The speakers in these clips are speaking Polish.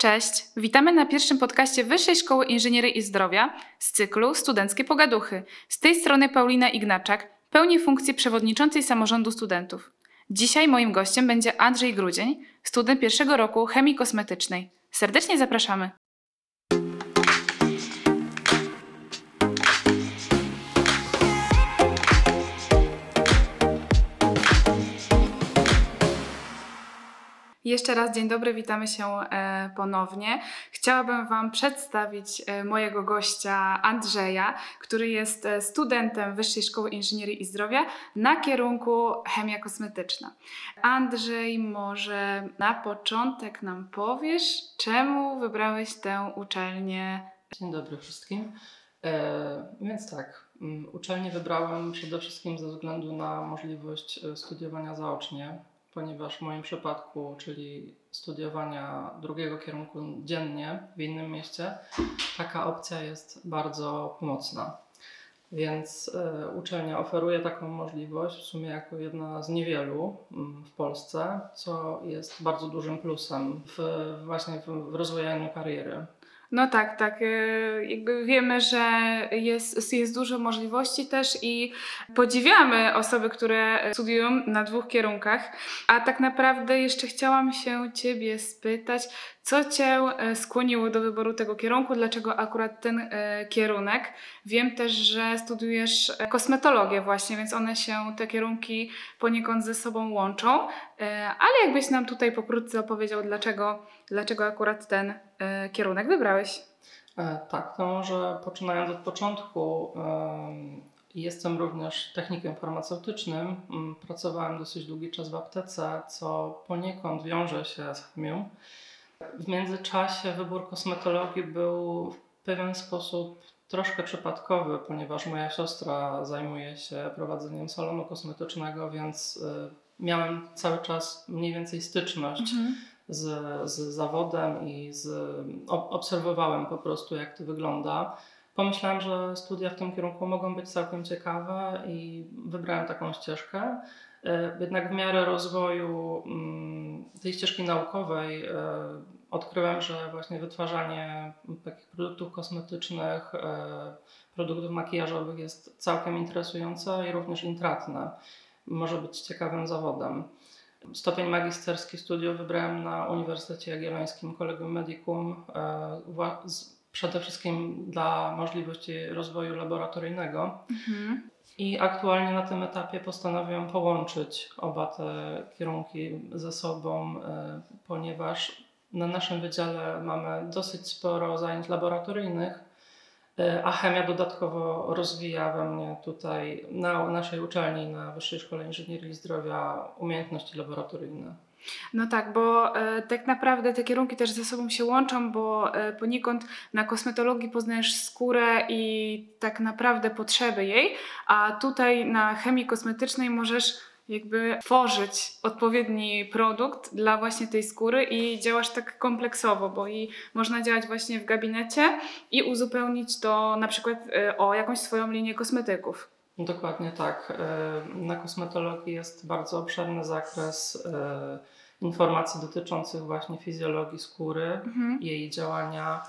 Cześć, witamy na pierwszym podcaście Wyższej Szkoły Inżynierii i Zdrowia z cyklu Studenckie Pogaduchy. Z tej strony Paulina Ignaczak, pełni funkcję przewodniczącej samorządu studentów. Dzisiaj moim gościem będzie Andrzej Grudzień, student pierwszego roku chemii kosmetycznej. Serdecznie zapraszamy. Jeszcze raz dzień dobry, witamy się e, ponownie. Chciałabym Wam przedstawić e, mojego gościa Andrzeja, który jest e, studentem Wyższej Szkoły Inżynierii i Zdrowia na kierunku chemia kosmetyczna. Andrzej, może na początek nam powiesz, czemu wybrałeś tę uczelnię? Dzień dobry wszystkim. E, więc tak, mm, uczelnię wybrałem przede wszystkim ze względu na możliwość studiowania zaocznie ponieważ w moim przypadku, czyli studiowania drugiego kierunku dziennie w innym mieście, taka opcja jest bardzo pomocna. Więc y, uczelnia oferuje taką możliwość w sumie jako jedna z niewielu y, w Polsce, co jest bardzo dużym plusem w, właśnie w rozwijaniu kariery. No tak, tak. E, jakby wiemy, że jest, jest dużo możliwości też i podziwiamy osoby, które studiują na dwóch kierunkach. A tak naprawdę jeszcze chciałam się Ciebie spytać, co Cię e, skłoniło do wyboru tego kierunku? Dlaczego akurat ten e, kierunek? Wiem też, że studiujesz kosmetologię właśnie, więc one się, te kierunki poniekąd ze sobą łączą. Ale jakbyś nam tutaj pokrótce opowiedział, dlaczego, dlaczego akurat ten kierunek wybrałeś? E, tak, to może poczynając od początku. Jestem również technikiem farmaceutycznym. Mm, pracowałem dosyć długi czas w aptece, co poniekąd wiąże się z chemią. W międzyczasie wybór kosmetologii był w pewien sposób troszkę przypadkowy, ponieważ moja siostra zajmuje się prowadzeniem salonu kosmetycznego, więc e, miałem cały czas mniej więcej styczność mhm z, z zawodem i z, obserwowałem po prostu, jak to wygląda. Pomyślałem, że studia w tym kierunku mogą być całkiem ciekawe i wybrałem taką ścieżkę. E, jednak w miarę rozwoju mm, tej ścieżki naukowej e, odkryłem, że właśnie wytwarzanie takich produktów kosmetycznych, e, produktów makijażowych jest całkiem interesujące i również intratne. Może być ciekawym zawodem. Stopień magisterski studiów wybrałem na Uniwersytecie Jagiellońskim Collegium Medicum e, przede wszystkim dla możliwości rozwoju laboratoryjnego. Mhm. I aktualnie na tym etapie postanowiłem połączyć oba te kierunki ze sobą, e, ponieważ na naszym wydziale mamy dosyć sporo zajęć laboratoryjnych, E, a chemia dodatkowo rozwija we mnie tutaj na naszej uczelni, na Wyższej Szkole Inżynierii i Zdrowia umiejętności laboratoryjne. No tak, bo e, tak naprawdę te kierunki też ze sobą się łączą, bo e, poniekąd na kosmetologii poznajesz skórę i tak naprawdę potrzeby jej, a tutaj na chemii kosmetycznej możesz jakby tworzyć odpowiedni produkt dla właśnie tej skóry i działasz tak kompleksowo, bo i można działać właśnie w gabinecie i uzupełnić to na przykład e, o jakąś swoją linię kosmetyków. Dokładnie tak. E, na kosmetologii jest bardzo obszerny zakres e, informacji dotyczących właśnie fizjologii skóry, mhm. jej działania,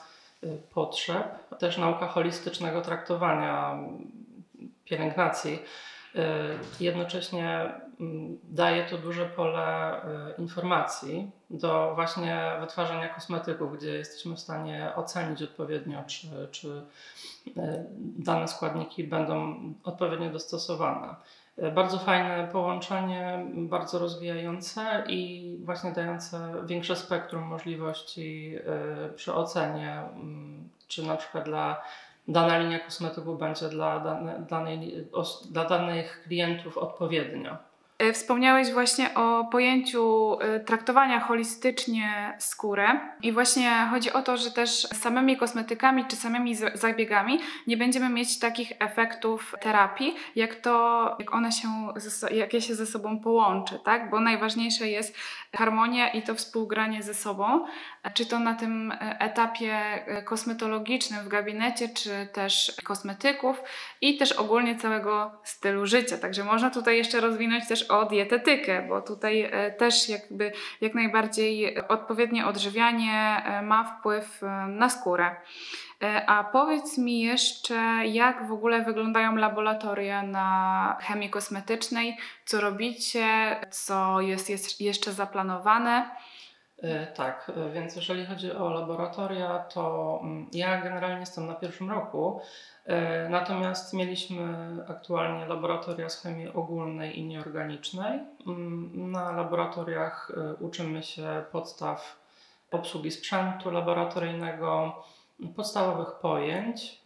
potrzeb, też nauka holistycznego traktowania pielęgnacji. Jednocześnie Mm, daje to duże pole y, informacji do właśnie wytwarzania kosmetyków, gdzie jesteśmy w stanie ocenić odpowiednio, czy, czy y, dane składniki będą odpowiednio dostosowane. Y, bardzo fajne połączenie, bardzo rozwijające i właśnie dające większe spektrum możliwości przy ocenie, mm, czy na przykład dla dana linia kosmetyków będzie dla, dane, danej, dla danych klientów odpowiednio. E, wspomniałeś właśnie o pojęciu e, traktowania holistycznie skórę i właśnie chodzi o to, że też samymi kosmetykami czy samymi zabiegami nie będziemy mieć takich efektów terapii, jak to, jak one się, jak je się ze sobą połączy, tak? Bo najważniejsze jest harmonia i to współgranie ze sobą, czy to na tym etapie e, kosmetologicznym w gabinecie, czy też kosmetyków i też ogólnie całego stylu życia. Także można tutaj jeszcze rozwinąć też o dietetykę, bo tutaj e, też jakby jak najbardziej odpowiednie odżywianie e, ma wpływ e, na skórę. A powiedz mi jeszcze, jak w ogóle wyglądają laboratoria na chemii kosmetycznej? Co robicie? Co jest, jest jeszcze zaplanowane? E, Tak, e, więc jeżeli chodzi o laboratoria, to mm, ja generalnie jestem na pierwszym roku, e, natomiast mieliśmy aktualnie laboratoria z chemii ogólnej i nieorganicznej. Mm, Na laboratoriach uczymy się podstaw obsługi sprzętu laboratoryjnego, podstawowych pojęć,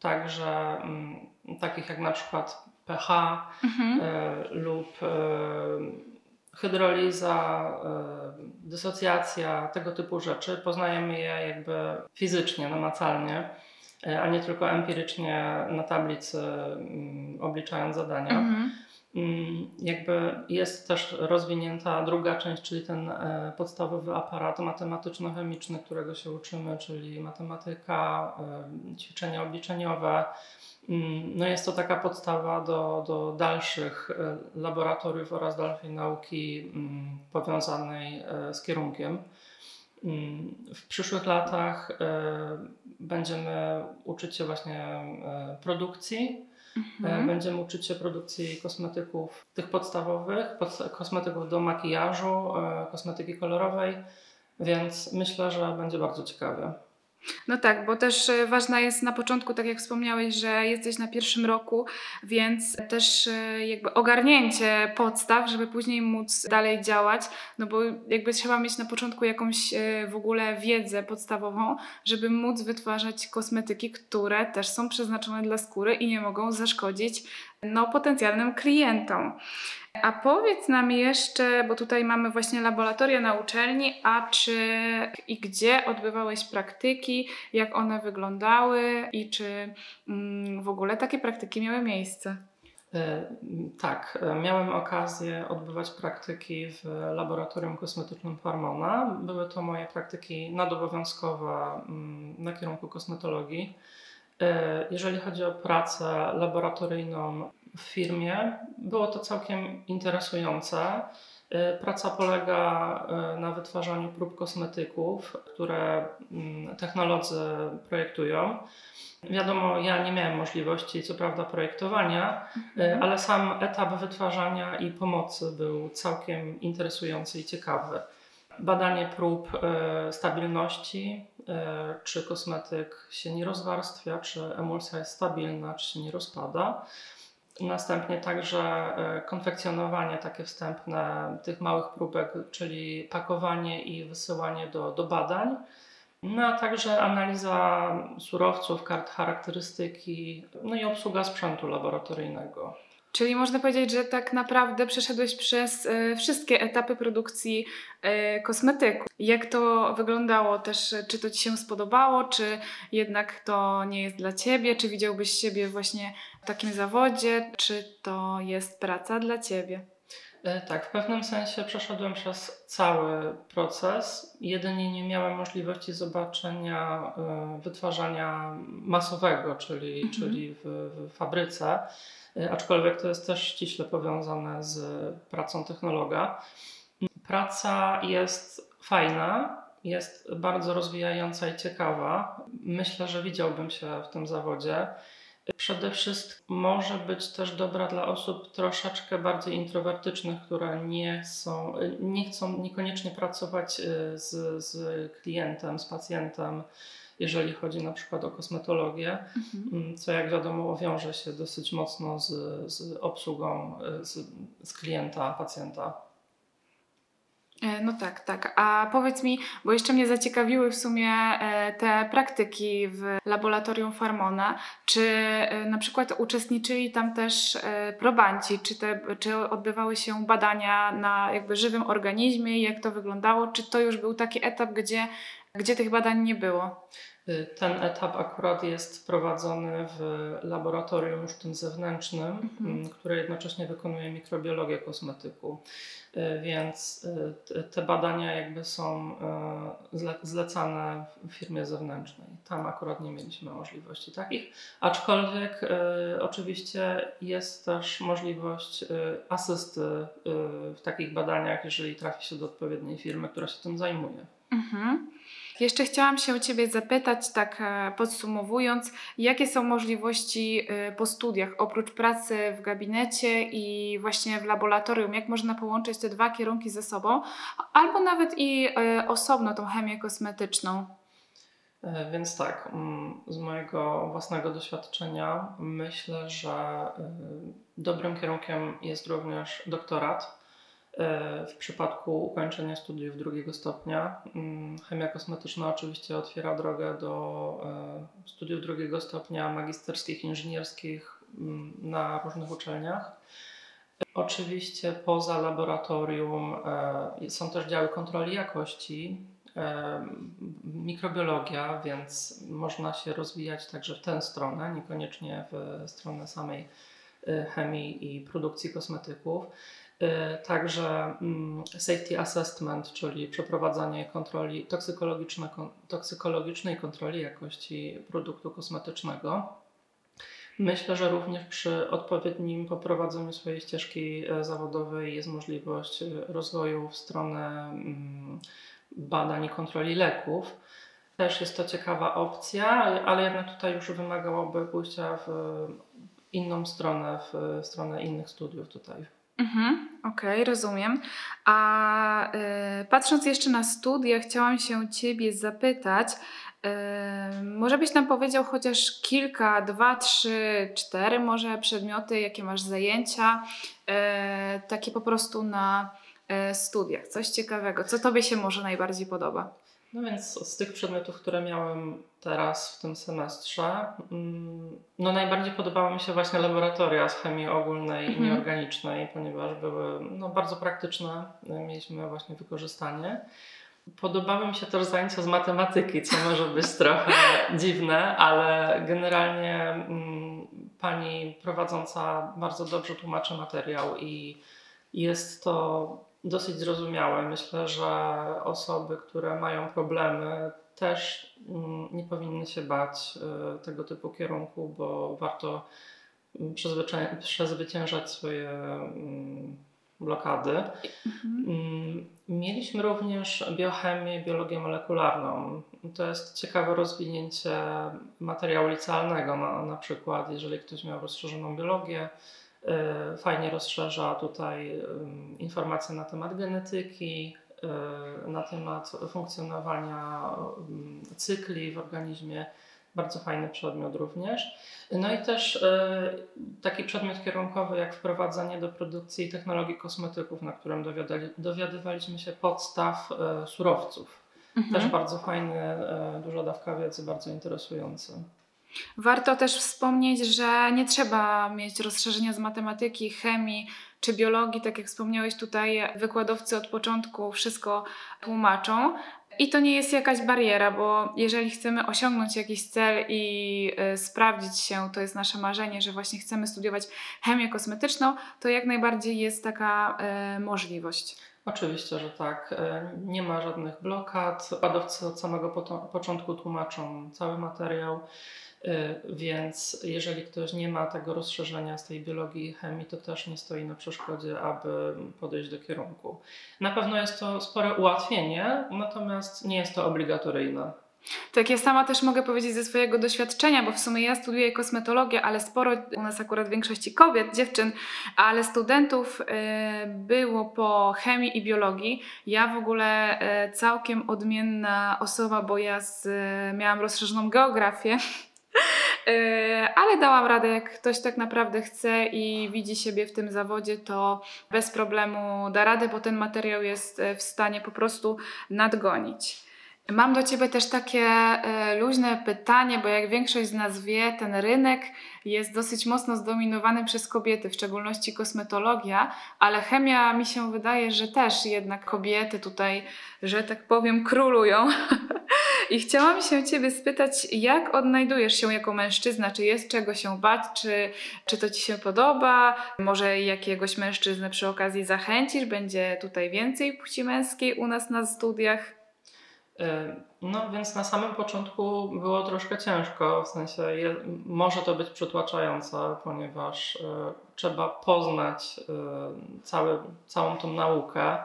także mm, takich jak na przykład pH, Mhm. lub hydroliza, e, dysocjacja, tego typu rzeczy. Poznajemy je jakby fizycznie, namacalnie, e, a nie tylko empirycznie na tablicy, mm, obliczając zadania. Mhm. Mm, Jakby jest też rozwinięta druga część, czyli ten e, podstawowy aparat matematyczno-chemiczny, którego się uczymy, czyli matematyka, e, ćwiczenia obliczeniowe. Mm, No jest to taka podstawa do, do dalszych e, laboratoriów oraz dalszej nauki mm, powiązanej z kierunkiem. W przyszłych latach będziemy uczyć się właśnie produkcji, Mhm. Będziemy uczyć się produkcji kosmetyków tych podstawowych, pod, kosmetyków do makijażu, e, kosmetyki kolorowej, więc myślę, że będzie bardzo ciekawie. No tak, bo też e, ważna jest na początku, tak jak wspomniałeś, że jesteś na pierwszym roku, więc też e, jakby ogarnięcie podstaw, żeby później móc dalej działać, no bo jakby trzeba mieć na początku jakąś e, w ogóle wiedzę podstawową, żeby móc wytwarzać kosmetyki, które też są przeznaczone dla skóry i nie mogą zaszkodzić no, potencjalnym klientom. A powiedz nam jeszcze, bo tutaj mamy właśnie laboratoria na uczelni, a czy i gdzie odbywałeś praktyki, jak one wyglądały i czy mm, w ogóle takie praktyki miały miejsce? E, Tak, e, miałem okazję odbywać praktyki w laboratorium kosmetycznym Farmona. Były to moje praktyki nadobowiązkowe mm, na kierunku kosmetologii. E, Jeżeli chodzi o pracę laboratoryjną w firmie, było to całkiem interesujące. E, Praca polega e, na wytwarzaniu prób kosmetyków, które mm, technolodzy projektują. Wiadomo, ja nie miałem możliwości, co prawda, projektowania, E, ale sam etap wytwarzania i pomocy był całkiem interesujący i ciekawy. Badanie prób stabilności, czy kosmetyk się nie rozwarstwia, czy emulsja jest stabilna, czy się nie rozpada. Następnie także e, konfekcjonowanie takie wstępne tych małych próbek, czyli pakowanie i wysyłanie do, do badań. No a także analiza surowców, kart charakterystyki, no i obsługa sprzętu laboratoryjnego. Czyli można powiedzieć, że tak naprawdę przeszedłeś przez e, wszystkie etapy produkcji e, kosmetyku. Jak to wyglądało też? e, Czy to Ci się spodobało, czy jednak to nie jest dla Ciebie? Czy widziałbyś siebie właśnie w takim zawodzie? Czy to jest praca dla Ciebie? Tak, w pewnym sensie przeszedłem przez cały proces. Jedynie nie miałem możliwości zobaczenia wytwarzania masowego, czyli, Mhm. czyli w, w fabryce, aczkolwiek to jest też ściśle powiązane z pracą technologa. Praca jest fajna, jest bardzo rozwijająca i ciekawa. Myślę, że widziałbym się w tym zawodzie. Przede wszystkim może być też dobra dla osób troszeczkę bardziej introwertycznych, które nie, są, nie chcą niekoniecznie pracować y, z, z klientem, z pacjentem, jeżeli chodzi na przykład o kosmetologię, mm, co jak wiadomo wiąże się dosyć mocno z, z obsługą y, z, z klienta, pacjenta. E, No tak, tak. A powiedz mi, bo jeszcze mnie zaciekawiły w sumie e, te praktyki w laboratorium Farmona. Czy e, na przykład uczestniczyli tam też e, probanci? Czy, te, czy odbywały się badania na jakby żywym organizmie? Jak to wyglądało? Czy to już był taki etap, gdzie gdzie tych badań nie było. Y, Ten etap akurat jest prowadzony w laboratorium już tym zewnętrznym, Mhm. m, które jednocześnie wykonuje mikrobiologię kosmetyku. Y, Więc y, te- badania jakby są zle- zlecane w firmie zewnętrznej. Tam akurat nie mieliśmy możliwości takich, aczkolwiek oczywiście jest też możliwość asysty w takich badaniach, jeżeli trafi się do odpowiedniej firmy, która się tym zajmuje. Mhm. Jeszcze chciałam się Ciebie zapytać, tak e, podsumowując, jakie są możliwości e, po studiach, oprócz pracy w gabinecie i właśnie w laboratorium, jak można połączyć te dwa kierunki ze sobą, albo nawet i e, osobno tą chemię kosmetyczną. Więc tak, mm, z mojego własnego doświadczenia myślę, że dobrym kierunkiem jest również doktorat. E, W przypadku ukończenia studiów drugiego stopnia, mm, chemia kosmetyczna oczywiście otwiera drogę do e, studiów drugiego stopnia magisterskich, inżynierskich mm, na różnych uczelniach. Oczywiście poza laboratorium e, są też działy kontroli jakości, mikrobiologia, więc można się rozwijać także w tę stronę, niekoniecznie w stronę samej chemii i produkcji kosmetyków. E, Także mm, safety assessment, czyli przeprowadzanie kontroli toksykologiczne, kon- toksykologicznej kontroli jakości produktu kosmetycznego. Myślę, że również przy odpowiednim poprowadzeniu swojej ścieżki e, zawodowej jest możliwość e, rozwoju w stronę mm, badań i kontroli leków. Też jest to ciekawa opcja, ale jednak tutaj już wymagałoby pójścia w inną stronę, w stronę innych studiów tutaj. Mhm, Okej, rozumiem. A e, patrząc jeszcze na studia, chciałam się Ciebie zapytać, e, może byś nam powiedział chociaż kilka, dwa, trzy, cztery może przedmioty, jakie masz zajęcia, e, takie po prostu na e, studiach, coś ciekawego. Co Tobie się może najbardziej podoba? No więc z tych przedmiotów, które miałem teraz w tym semestrze, mm, no najbardziej podobały mi się właśnie laboratoria z chemii ogólnej i Mhm. nieorganicznej, ponieważ były no, bardzo praktyczne, mieliśmy właśnie wykorzystanie. Podobały mi się też zajęcia z matematyki, co może być trochę dziwne, ale generalnie mm, pani prowadząca bardzo dobrze tłumaczy materiał i jest to dosyć zrozumiałe. Myślę, że osoby, które mają problemy, też mm, nie powinny się bać y, tego typu kierunku, bo warto mm, przezwycię- przezwyciężać swoje mm, blokady. Mhm. Mieliśmy również biochemię, biologię molekularną. To jest ciekawe rozwinięcie materiału licealnego. Na, na przykład, jeżeli ktoś miał rozszerzoną biologię, fajnie rozszerza tutaj informacje na temat genetyki, y, na temat funkcjonowania cykli w organizmie. Bardzo fajny przedmiot również. No i też y, taki przedmiot kierunkowy jak wprowadzanie do produkcji technologii kosmetyków, na którym dowiadywaliśmy się podstaw surowców. Też Mhm. bardzo fajny, duża dawka wiedzy, bardzo interesujący. Warto też wspomnieć, że nie trzeba mieć rozszerzenia z matematyki, chemii czy biologii, tak jak wspomniałeś tutaj, wykładowcy od początku wszystko tłumaczą. I to nie jest jakaś bariera, bo jeżeli chcemy osiągnąć jakiś cel i y, sprawdzić się, to jest nasze marzenie, że właśnie chcemy studiować chemię kosmetyczną, to jak najbardziej jest taka y, możliwość. Oczywiście, że tak. E, Nie ma żadnych blokad. Wykładowcy od samego początku tłumaczą cały materiał, e, więc jeżeli ktoś nie ma tego rozszerzenia z tej biologii i chemii, to też nie stoi na przeszkodzie, aby podejść do kierunku. Na pewno jest to spore ułatwienie, natomiast nie jest to obligatoryjne. Tak, ja sama też mogę powiedzieć ze swojego doświadczenia, bo w sumie ja studiuję kosmetologię, ale sporo u nas akurat w większości kobiet, dziewczyn, ale studentów y, było po chemii i biologii. Ja w ogóle y, całkiem odmienna osoba, bo ja z, miałam rozszerzoną geografię. Y, Ale dałam radę, jak ktoś tak naprawdę chce i widzi siebie w tym zawodzie, to bez problemu da radę, bo ten materiał jest w stanie po prostu nadgonić. Mam do Ciebie też takie e, luźne pytanie, bo jak większość z nas wie, ten rynek jest dosyć mocno zdominowany przez kobiety, w szczególności kosmetologia, ale chemia mi się wydaje, że też jednak kobiety tutaj, że tak powiem, królują. I chciałam się Ciebie spytać, jak odnajdujesz się jako mężczyzna? Czy jest czego się bać? Czy, czy to Ci się podoba? Może jakiegoś mężczyznę przy okazji zachęcisz? Będzie tutaj więcej płci męskiej u nas na studiach? No więc na samym początku było troszkę ciężko, w sensie je, może to być przytłaczające, ponieważ e, trzeba poznać e, cały, całą tą naukę,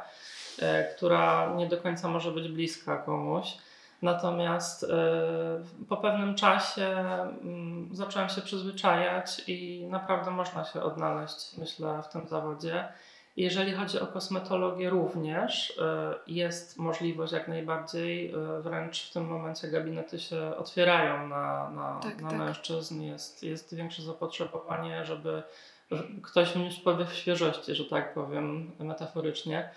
e, która nie do końca może być bliska komuś. Natomiast po pewnym czasie mm, zacząłem się przyzwyczajać i naprawdę można się odnaleźć, myślę, w tym zawodzie. Jeżeli chodzi o kosmetologię również e, jest możliwość jak najbardziej, e, wręcz w tym momencie gabinety się otwierają na, na, Tak, na tak. mężczyzn, jest, jest większe zapotrzebowanie, żeby ktoś wniósł powiew świeżości, że tak powiem metaforycznie.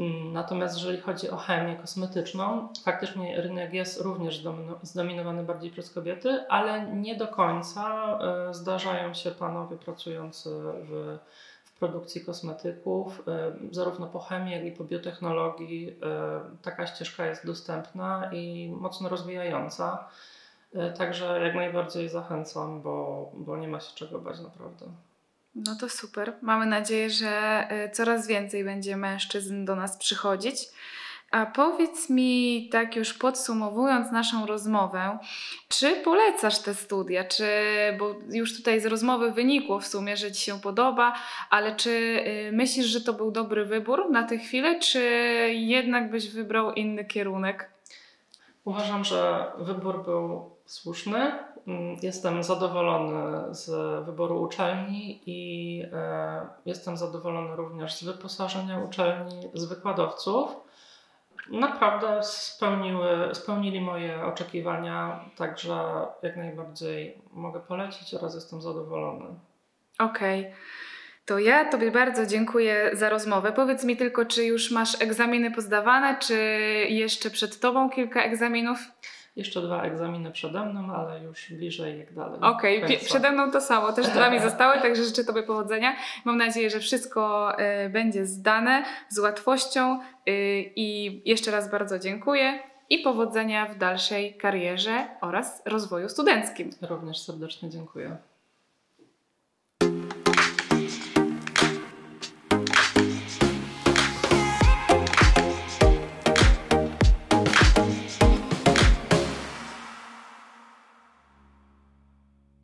Mm, Natomiast jeżeli chodzi o chemię kosmetyczną, faktycznie rynek jest również zdomino- zdominowany bardziej przez kobiety, ale nie do końca e, zdarzają się panowie pracujący w, w produkcji kosmetyków. E, Zarówno po chemii, jak i po biotechnologii e, taka ścieżka jest dostępna i mocno rozwijająca. E, Także jak najbardziej zachęcam, bo, bo nie ma się czego bać naprawdę. No to super. Mamy nadzieję, że y, coraz więcej będzie mężczyzn do nas przychodzić. A powiedz mi, tak już podsumowując naszą rozmowę, czy polecasz te studia? Czy, bo już tutaj z rozmowy wynikło w sumie, że Ci się podoba, ale czy y, myślisz, że to był dobry wybór na tę chwilę, czy jednak byś wybrał inny kierunek? Uważam, że wybór był słuszny. Mm, Jestem zadowolony z wyboru uczelni i e, jestem zadowolony również z wyposażenia uczelni, z wykładowców. Naprawdę spełniły, spełnili moje oczekiwania, także jak najbardziej mogę polecić oraz jestem zadowolony. Okej. To ja Tobie bardzo dziękuję za rozmowę. Powiedz mi tylko, czy już masz egzaminy pozdawane, czy jeszcze przed Tobą kilka egzaminów? Jeszcze dwa egzaminy przede mną, ale już bliżej jak dalej. Okej, pie- końca. przede mną to samo, też dwa mi zostały, także życzę Tobie powodzenia. Mam nadzieję, że wszystko y, będzie zdane z łatwością y, i jeszcze raz bardzo dziękuję i powodzenia w dalszej karierze oraz rozwoju studenckim. Również serdecznie dziękuję.